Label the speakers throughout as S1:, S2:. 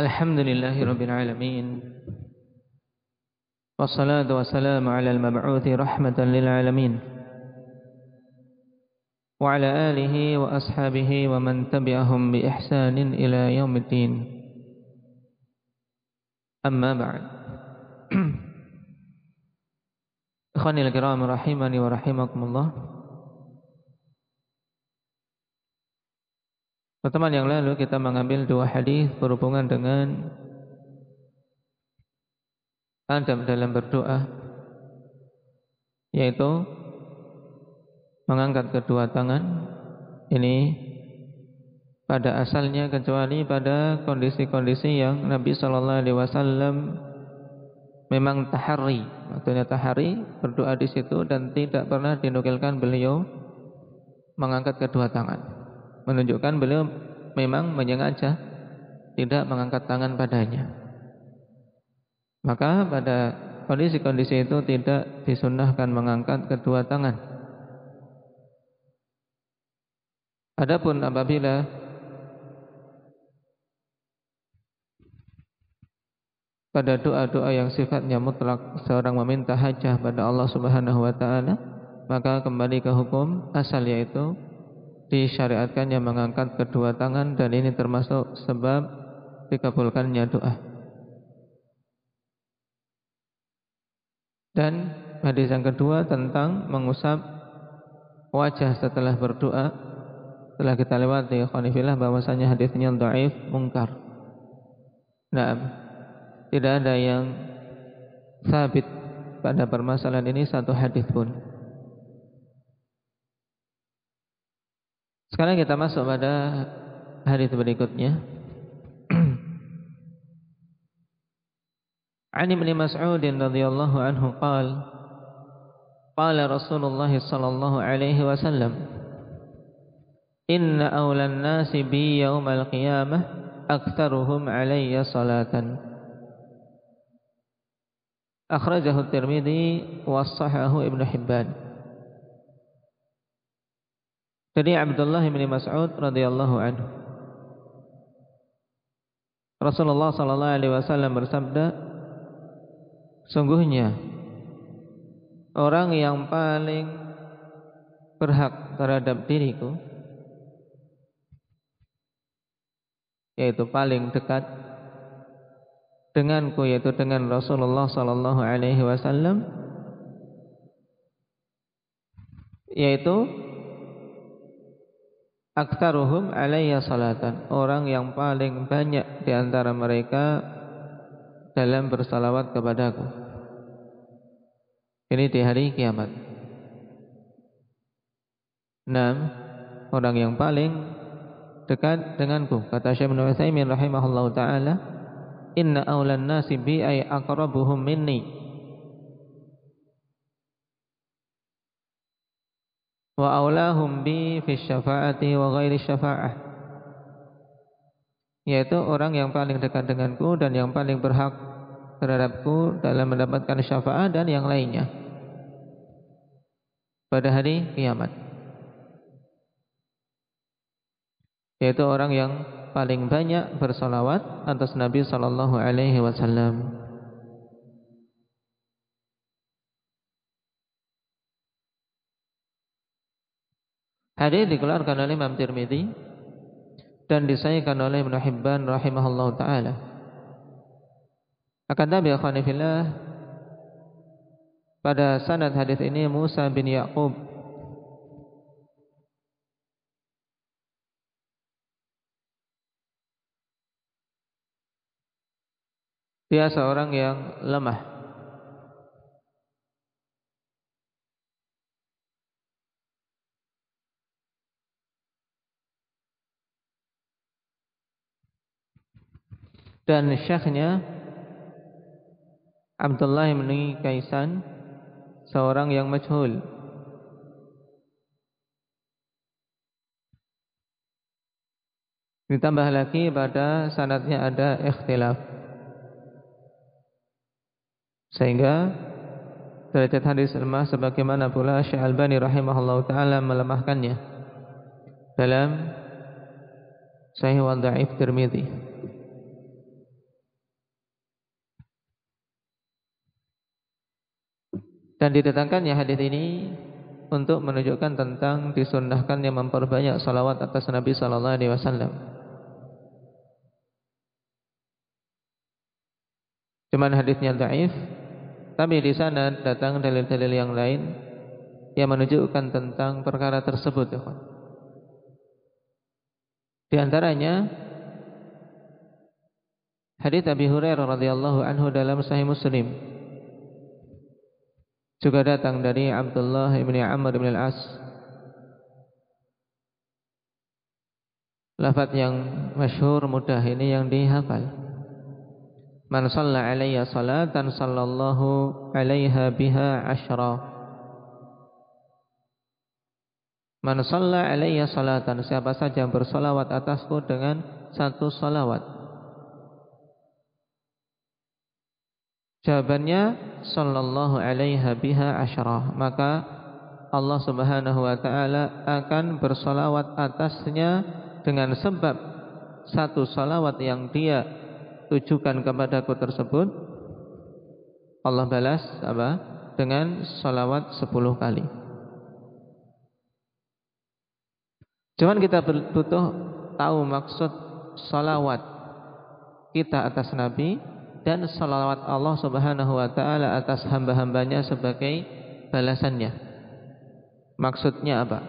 S1: الحمد لله رب العالمين والصلاة والسلام على المبعوث رحمة للعالمين وعلى آله وأصحابه ومن تبعهم بإحسان إلى يوم الدين. أما بعد إخواني الكرام رحمني ورحمكم الله Pertemuan yang lalu kita mengambil dua hadis berhubungan dengan adab dalam berdoa yaitu mengangkat kedua tangan ini pada asalnya kecuali pada kondisi-kondisi yang Nabi Shallallahu Alaihi Wasallam memang tahari, maksudnya tahari berdoa di situ dan tidak pernah dinukilkan beliau mengangkat kedua tangan menunjukkan beliau memang menyengaja tidak mengangkat tangan padanya. Maka pada kondisi-kondisi itu tidak disunahkan mengangkat kedua tangan. Adapun apabila pada doa-doa yang sifatnya mutlak seorang meminta hajah pada Allah Subhanahu wa taala, maka kembali ke hukum asal yaitu disyariatkannya mengangkat kedua tangan dan ini termasuk sebab dikabulkannya doa. Dan hadis yang kedua tentang mengusap wajah setelah berdoa. Setelah kita lewati khonifillah bahwasanya hadisnya dhaif mungkar. Nah, tidak ada yang sabit pada permasalahan ini satu hadis pun. Sekarang kita masuk pada hadis berikutnya. An Ibnu Mas'ud radhiyallahu anhu qala Qala Rasulullah sallallahu alaihi wasallam Inna awla an-nasi bi yawmal qiyamah aktsaruhum alayya salatan Akhrajahu At-Tirmidzi wa sahahahu Ibnu Hibban Dari Abdullah bin Mas'ud radhiyallahu anhu. Rasulullah sallallahu alaihi wasallam bersabda, sungguhnya orang yang paling berhak terhadap diriku yaitu paling dekat denganku yaitu dengan Rasulullah sallallahu alaihi wasallam yaitu Aktaruhum alayya salatan. Orang yang paling banyak di antara mereka Dalam bersalawat kepadaku. Ini di hari kiamat. Enam Orang yang paling dekat denganku. Kata Syekh Ibn Uthaymin rahimahullah ta'ala Inna awlan nasi bi'ay akrabuhum minni wa aulahum bi fi syafaati wa ghairi syafaah yaitu orang yang paling dekat denganku dan yang paling berhak terhadapku dalam mendapatkan syafaat dan yang lainnya. Pada hari kiamat. Yaitu orang yang paling banyak bersalawat atas Nabi sallallahu alaihi wasallam Hadis dikeluarkan oleh Imam Tirmidzi dan disahihkan oleh Ibnu Hibban rahimahullahu taala. Akan tapi akhwani fillah pada sanad hadis ini Musa bin Yaqub dia seorang yang lemah dan syekhnya Abdullah bin Kaisan seorang yang majhul. Ditambah lagi pada sanatnya ada ikhtilaf. Sehingga derajat hadis lemah sebagaimana pula Syekh Albani rahimahullah taala melemahkannya. Dalam Sahih wa Dhaif Tirmidzi Dan didatangkannya hadis ini untuk menunjukkan tentang disunnahkannya memperbanyak salawat atas Nabi sallallahu alaihi wasallam. Cuman hadisnya dhaif, tapi di sana datang dalil-dalil yang lain yang menunjukkan tentang perkara tersebut, Di antaranya hadis Abi Hurairah radhiyallahu anhu dalam Sahih Muslim juga datang dari Abdullah bin Amr bin Al-As. Lafaz yang masyhur mudah ini yang dihafal. Man salla alayya salatan sallallahu alaiha biha ashra. Man salla alayya salatan Siapa saja yang bersalawat atasku dengan satu salawat Jawabannya Sallallahu alaiha biha ashra Maka Allah subhanahu wa ta'ala akan bersalawat atasnya Dengan sebab Satu salawat yang dia tujukan kepadaku tersebut. Allah balas apa? Dengan salawat 10 kali. Cuman kita butuh tahu maksud salawat kita atas Nabi dan salawat Allah Subhanahu wa taala atas hamba-hambanya sebagai balasannya. Maksudnya apa?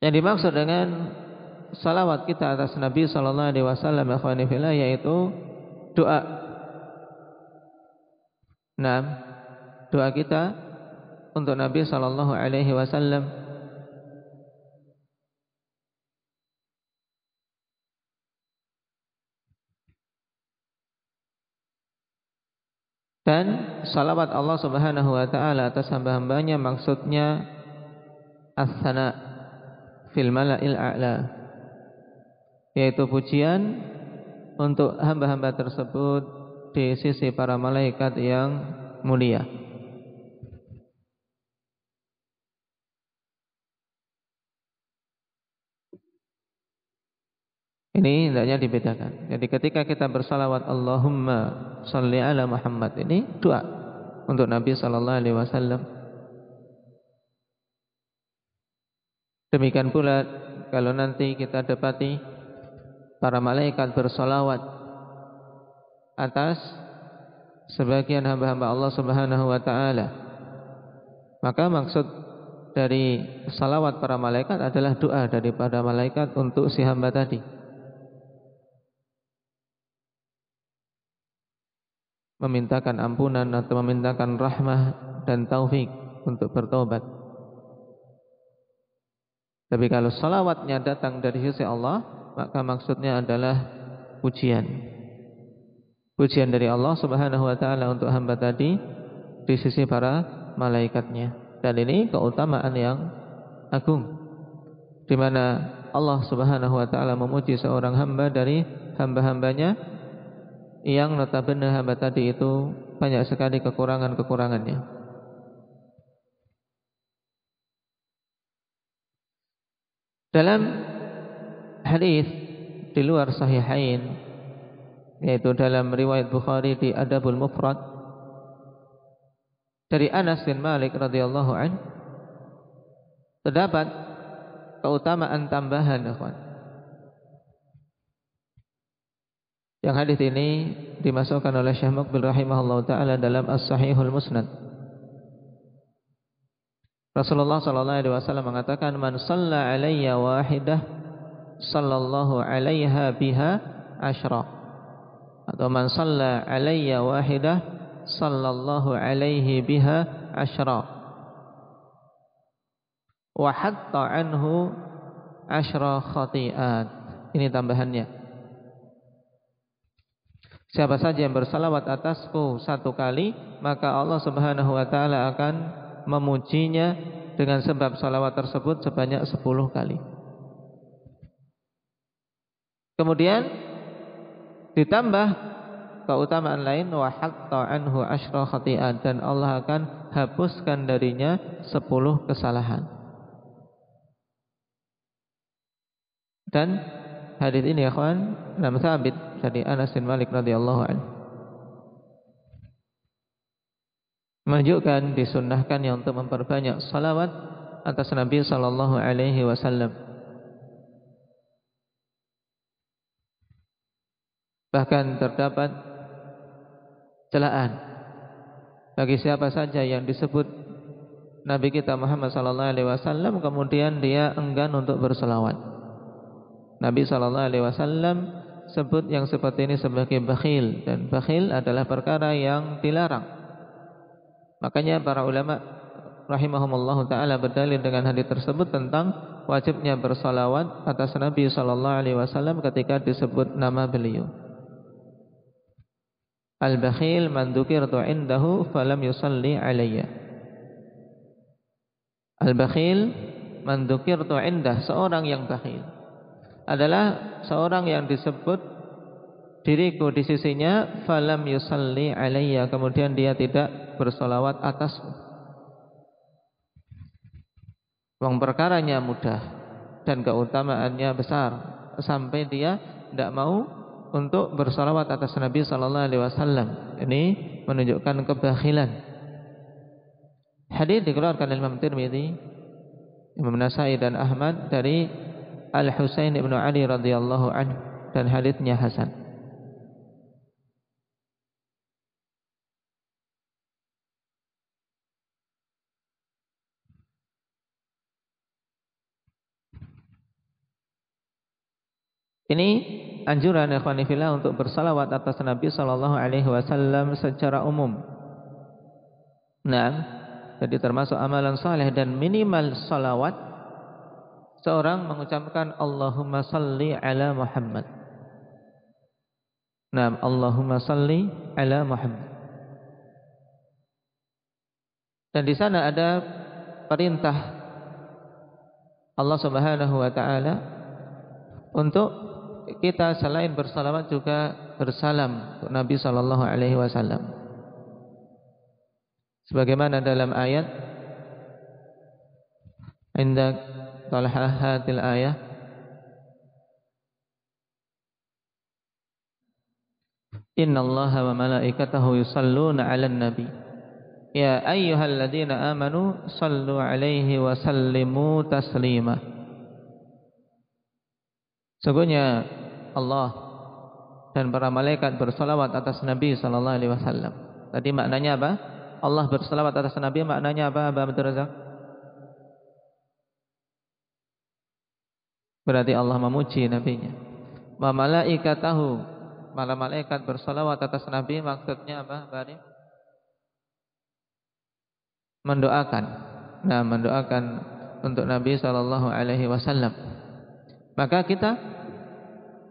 S1: Yang dimaksud dengan salawat kita atas Nabi sallallahu alaihi wasallam yaitu doa. Nah, doa kita untuk Nabi sallallahu alaihi wasallam dan salawat Allah Subhanahu wa taala atas hamba-hambanya maksudnya as-sana fil mala'il a'la yaitu pujian untuk hamba-hamba tersebut di sisi para malaikat yang mulia. Ini hendaknya dibedakan. Jadi ketika kita bersalawat Allahumma salli ala Muhammad ini doa untuk Nabi sallallahu alaihi wasallam. Demikian pula kalau nanti kita dapati para malaikat bersolawat atas sebagian hamba-hamba Allah Subhanahu wa taala. Maka maksud dari salawat para malaikat adalah doa daripada malaikat untuk si hamba tadi. Memintakan ampunan atau memintakan rahmah dan taufik untuk bertobat. Tapi kalau salawatnya datang dari sisi Allah, maka maksudnya adalah pujian. Pujian dari Allah Subhanahu wa taala untuk hamba tadi di sisi para malaikatnya. Dan ini keutamaan yang agung di mana Allah Subhanahu wa taala memuji seorang hamba dari hamba-hambanya yang notabene hamba tadi itu banyak sekali kekurangan-kekurangannya. Dalam hadis di luar sahihain yaitu dalam riwayat Bukhari di Adabul Mufrad dari Anas bin Malik radhiyallahu an terdapat keutamaan tambahan ikhwan yang hadis ini dimasukkan oleh Syekh Mukbil rahimahullah taala dalam As-Sahihul Musnad. Rasulullah sallallahu alaihi wasallam mengatakan man shalla alayya wahidah sallallahu alaiha biha asyra atau man salla alayya wahidah sallallahu alaihi biha asyra wa hatta anhu asyra khati'at. Ini tambahannya Siapa saja yang bersalawat atasku satu kali Maka Allah subhanahu wa ta'ala akan memujinya Dengan sebab salawat tersebut sebanyak sepuluh kali Kemudian ditambah keutamaan lain anhu dan Allah akan hapuskan darinya sepuluh kesalahan. Dan hadis ini ya kawan dalam sabit dari Anas bin Malik radhiyallahu anhu. menunjukkan yang untuk memperbanyak salawat atas Nabi sallallahu alaihi wasallam. Bahkan terdapat celaan bagi siapa saja yang disebut Nabi kita Muhammad sallallahu alaihi wasallam kemudian dia enggan untuk berselawat. Nabi sallallahu alaihi wasallam sebut yang seperti ini sebagai bakhil dan bakhil adalah perkara yang dilarang. Makanya para ulama rahimahumullah taala berdalil dengan hadis tersebut tentang wajibnya bersalawat atas Nabi sallallahu alaihi wasallam ketika disebut nama beliau. Al-bakhil man dzukirtu indahu falam yusalli alayya. Al-bakhil man dzukirtu indah seorang yang bakhil adalah seorang yang disebut diriku di sisinya falam yusalli alayya kemudian dia tidak bersolawat atasmu. Wong perkaranya mudah dan keutamaannya besar sampai dia tidak mau untuk bersolawat atas Nabi Sallallahu Alaihi Wasallam. Ini menunjukkan kebakhilan. Hadis dikeluarkan oleh Imam Tirmidzi, Imam Nasai dan Ahmad dari Al Husain ibnu Ali radhiyallahu anhu dan hadisnya hasan. Ini anjuran ikhwanifillah untuk bersalawat atas Nabi sallallahu alaihi wasallam secara umum. Nah, jadi termasuk amalan saleh dan minimal salawat seorang mengucapkan Allahumma salli ala Muhammad. Nah, Allahumma salli ala Muhammad. Dan di sana ada perintah Allah Subhanahu wa taala untuk kita selain bersalawat juga bersalam untuk Nabi sallallahu alaihi wasallam. Sebagaimana dalam ayat inda talhahatil ayah Inna Allah wa malaikatahu yusalluna 'alan nabi Ya ayyuhalladzina amanu sallu 'alaihi wa sallimu taslima Sungguhnya Allah dan para malaikat bersalawat atas Nabi sallallahu alaihi wasallam. Tadi maknanya apa? Allah bersalawat atas Nabi maknanya apa? Abah Abdul Razak? Berarti Allah memuji nabinya. Wa malaikatahu para malaikat bersalawat atas Nabi maksudnya apa? Bari? Mendoakan. Nah, mendoakan untuk Nabi sallallahu alaihi wasallam. Maka kita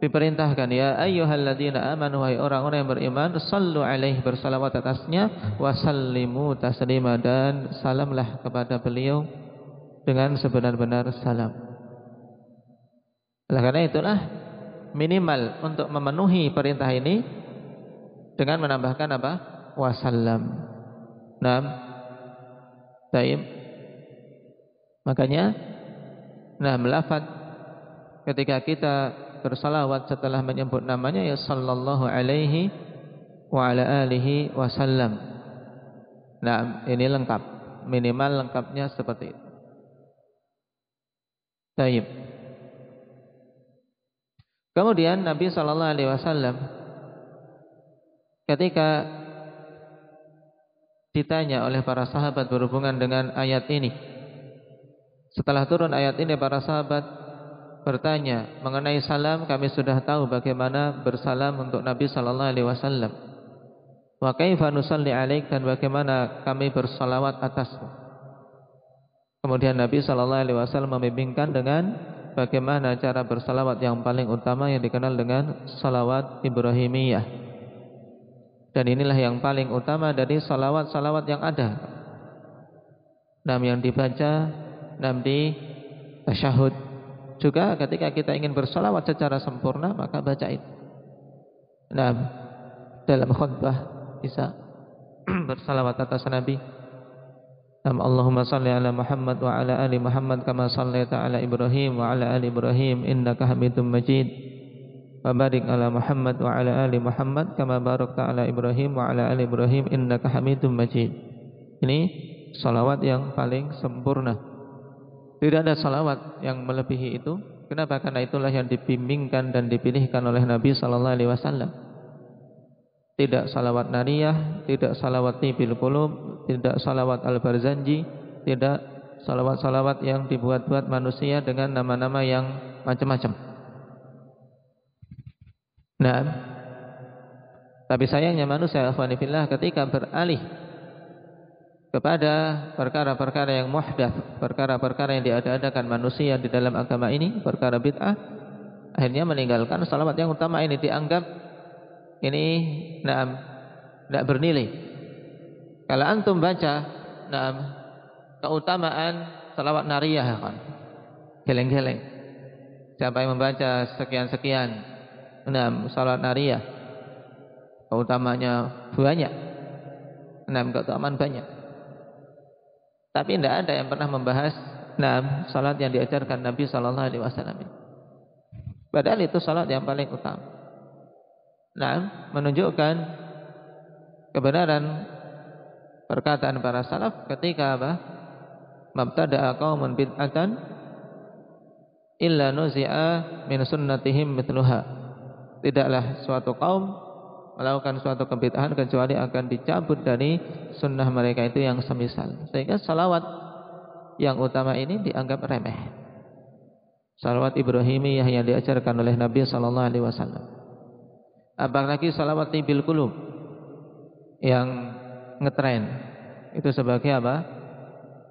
S1: diperintahkan ya ayyuhalladzina amanu wahai orang-orang yang beriman sallu alaihi bersalawat atasnya wasallimu taslima dan salamlah kepada beliau dengan sebenar-benar salam. Oleh karena itulah minimal untuk memenuhi perintah ini dengan menambahkan apa? wasallam. Naam. Taib. Makanya nah melafat ketika kita bersalawat setelah menyebut namanya ya sallallahu alaihi wa ala alihi wasallam. Nah, ini lengkap. Minimal lengkapnya seperti itu. Taib. Kemudian Nabi sallallahu alaihi wasallam ketika ditanya oleh para sahabat berhubungan dengan ayat ini. Setelah turun ayat ini para sahabat bertanya mengenai salam kami sudah tahu bagaimana bersalam untuk Nabi sallallahu alaihi wasallam. Wa kaifa nusalli alaik dan bagaimana kami bersalawat atasmu. Kemudian Nabi sallallahu alaihi wasallam membimbingkan dengan bagaimana cara bersalawat yang paling utama yang dikenal dengan salawat Ibrahimiyah. Dan inilah yang paling utama dari salawat-salawat yang ada. Nam yang dibaca, nam di tasyahud juga ketika kita ingin bersolawat secara sempurna maka baca itu. Nah, dalam khutbah bisa bersalawat atas Nabi. Allahumma salli ala Muhammad wa ala ali Muhammad kama sallaita ala Ibrahim wa ala ali Ibrahim innaka Hamidum Majid. Wa barik ala Muhammad wa ala ali Muhammad kama barakta ala Ibrahim wa ala ali Ibrahim innaka Hamidum Majid. Ini salawat yang paling sempurna. Tidak ada salawat yang melebihi itu. Kenapa? Karena itulah yang dibimbingkan dan dipilihkan oleh Nabi Sallallahu Alaihi Wasallam. Tidak salawat nariyah, tidak salawat tibil qulub, tidak salawat al-barzanji, tidak salawat-salawat yang dibuat-buat manusia dengan nama-nama yang macam-macam. Nah, tapi sayangnya manusia fillah ketika beralih kepada perkara-perkara yang muhdats, perkara-perkara yang diada-adakan manusia di dalam agama ini, perkara bid'ah, akhirnya meninggalkan salawat yang utama ini dianggap ini naam tidak bernilai. Kalau antum baca naam keutamaan salawat nariyah kan. Geleng-geleng. Siapa yang membaca sekian-sekian naam salawat nariyah keutamanya banyak. Naam keutamaan banyak. Tapi tidak ada yang pernah membahas nah, salat yang diajarkan Nabi Sallallahu Alaihi Wasallam. Padahal itu salat yang paling utama. Nah, menunjukkan kebenaran perkataan para salaf ketika apa? Mabtada'a qaumun bid'atan illa nuzi'a min sunnatihim mitluha. Tidaklah suatu kaum melakukan suatu kebid'ahan kecuali akan dicabut dari sunnah mereka itu yang semisal. Sehingga salawat yang utama ini dianggap remeh. Salawat Ibrahimiyah yang diajarkan oleh Nabi sallallahu alaihi wasallam. Apalagi salawat tibil kulub yang ngetren. Itu sebagai apa?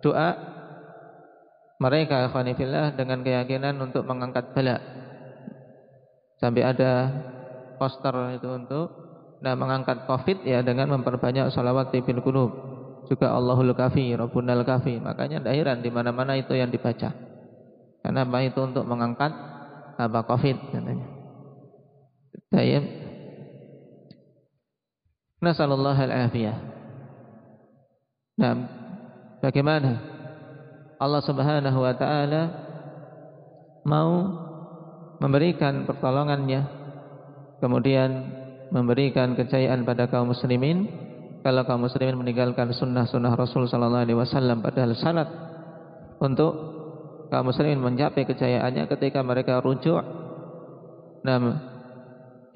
S1: Doa mereka khanifillah dengan keyakinan untuk mengangkat bala. Sampai ada poster itu untuk Nah mengangkat covid ya dengan memperbanyak salawat tibil kulub. Juga Allahul Kafi, Rabbunal Kafi. Makanya dahiran di mana-mana itu yang dibaca. Karena apa itu untuk mengangkat apa covid katanya. Tayyib. Nasallallahu al-afiyah. Nah, bagaimana Allah Subhanahu wa taala mau memberikan pertolongannya kemudian memberikan kejayaan pada kaum muslimin kalau kaum muslimin meninggalkan sunnah-sunnah Rasul sallallahu alaihi wasallam padahal syarat untuk kaum muslimin mencapai kejayaannya ketika mereka rujuk. Nam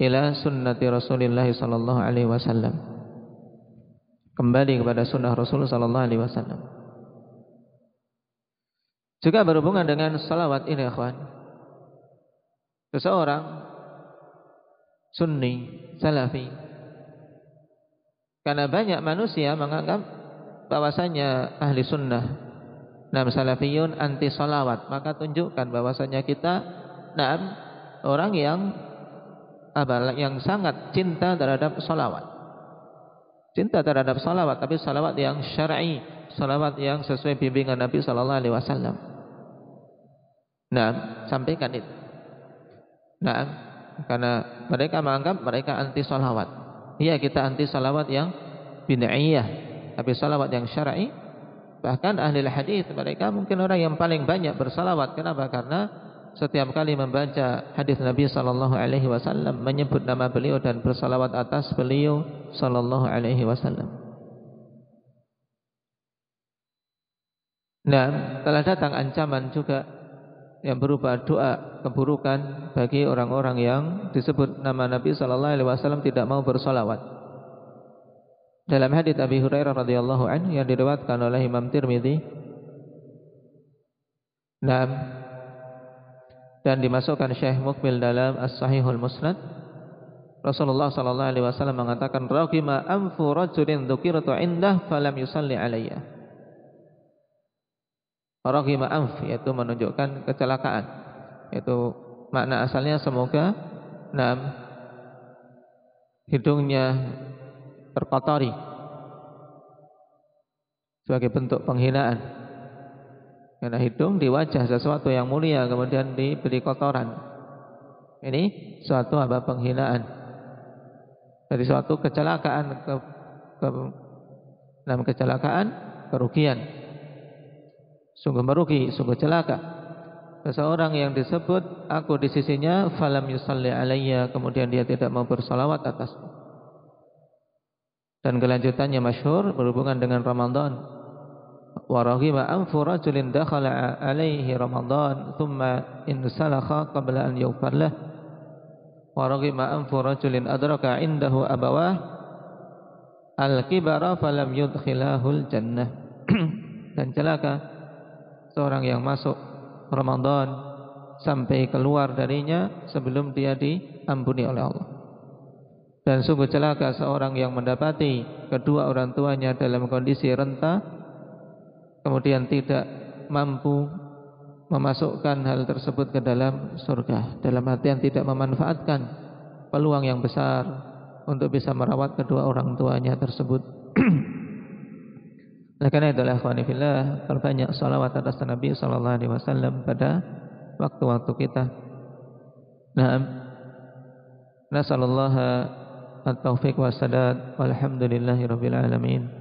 S1: ila sunnati Rasulillah sallallahu alaihi wasallam. Kembali kepada sunnah Rasul sallallahu alaihi wasallam. Juga berhubungan dengan salawat ini akhwan seseorang sunni, salafi. Karena banyak manusia menganggap bahwasanya ahli sunnah nam salafiyun anti salawat, maka tunjukkan bahwasanya kita nam orang yang apa yang sangat cinta terhadap salawat. Cinta terhadap salawat, tapi salawat yang syar'i, salawat yang sesuai bimbingan Nabi sallallahu alaihi wasallam. Nah, sampaikan itu. Nah, karena mereka menganggap mereka anti salawat. Iya kita anti salawat yang bid'iyah, tapi salawat yang syar'i bahkan ahli hadis mereka mungkin orang yang paling banyak bersalawat. Kenapa? Karena setiap kali membaca hadis Nabi sallallahu alaihi wasallam menyebut nama beliau dan bersalawat atas beliau sallallahu alaihi wasallam. Nah, telah datang ancaman juga yang berupa doa keburukan bagi orang-orang yang disebut nama Nabi sallallahu alaihi wasallam tidak mau bersolawat. Dalam hadis Abi Hurairah radhiyallahu anhu yang diriwayatkan oleh Imam Tirmizi, nah, dan dimasukkan Syekh Mukbil dalam As-Sahihul Musnad, Rasulullah sallallahu alaihi wasallam mengatakan, "Raqima anfu rajulin dzukirtu indah falam yusalli alayya." Raghima anf yaitu menunjukkan kecelakaan. Itu makna asalnya semoga enam hidungnya terkotori sebagai bentuk penghinaan. Karena hidung di wajah sesuatu yang mulia kemudian diberi kotoran. Ini suatu apa penghinaan. Dari suatu kecelakaan ke, ke dalam kecelakaan kerugian Sungguh merugi, sungguh celaka. Seseorang yang disebut aku di sisinya falam yusalli alayya kemudian dia tidak mau bersalawat atasku. dan kelanjutannya masyhur berhubungan dengan Ramadan anfu rajulin dakhala alaihi Ramadan thumma insalakha qabla an yughfar lah wa raghima anfu rajulin adraka indahu abawah al-kibara falam yudkhilahul jannah dan celaka seorang yang masuk Ramadan sampai keluar darinya sebelum dia diampuni oleh Allah. Dan sungguh celaka seorang yang mendapati kedua orang tuanya dalam kondisi renta kemudian tidak mampu memasukkan hal tersebut ke dalam surga dalam artian tidak memanfaatkan peluang yang besar untuk bisa merawat kedua orang tuanya tersebut. Oleh karena itulah akhwanifillah perbanyak salawat atas Nabi sallallahu alaihi wasallam pada waktu-waktu kita. Naam. Nasallallahu at-taufiq wa sadad walhamdulillahi rabbil alamin.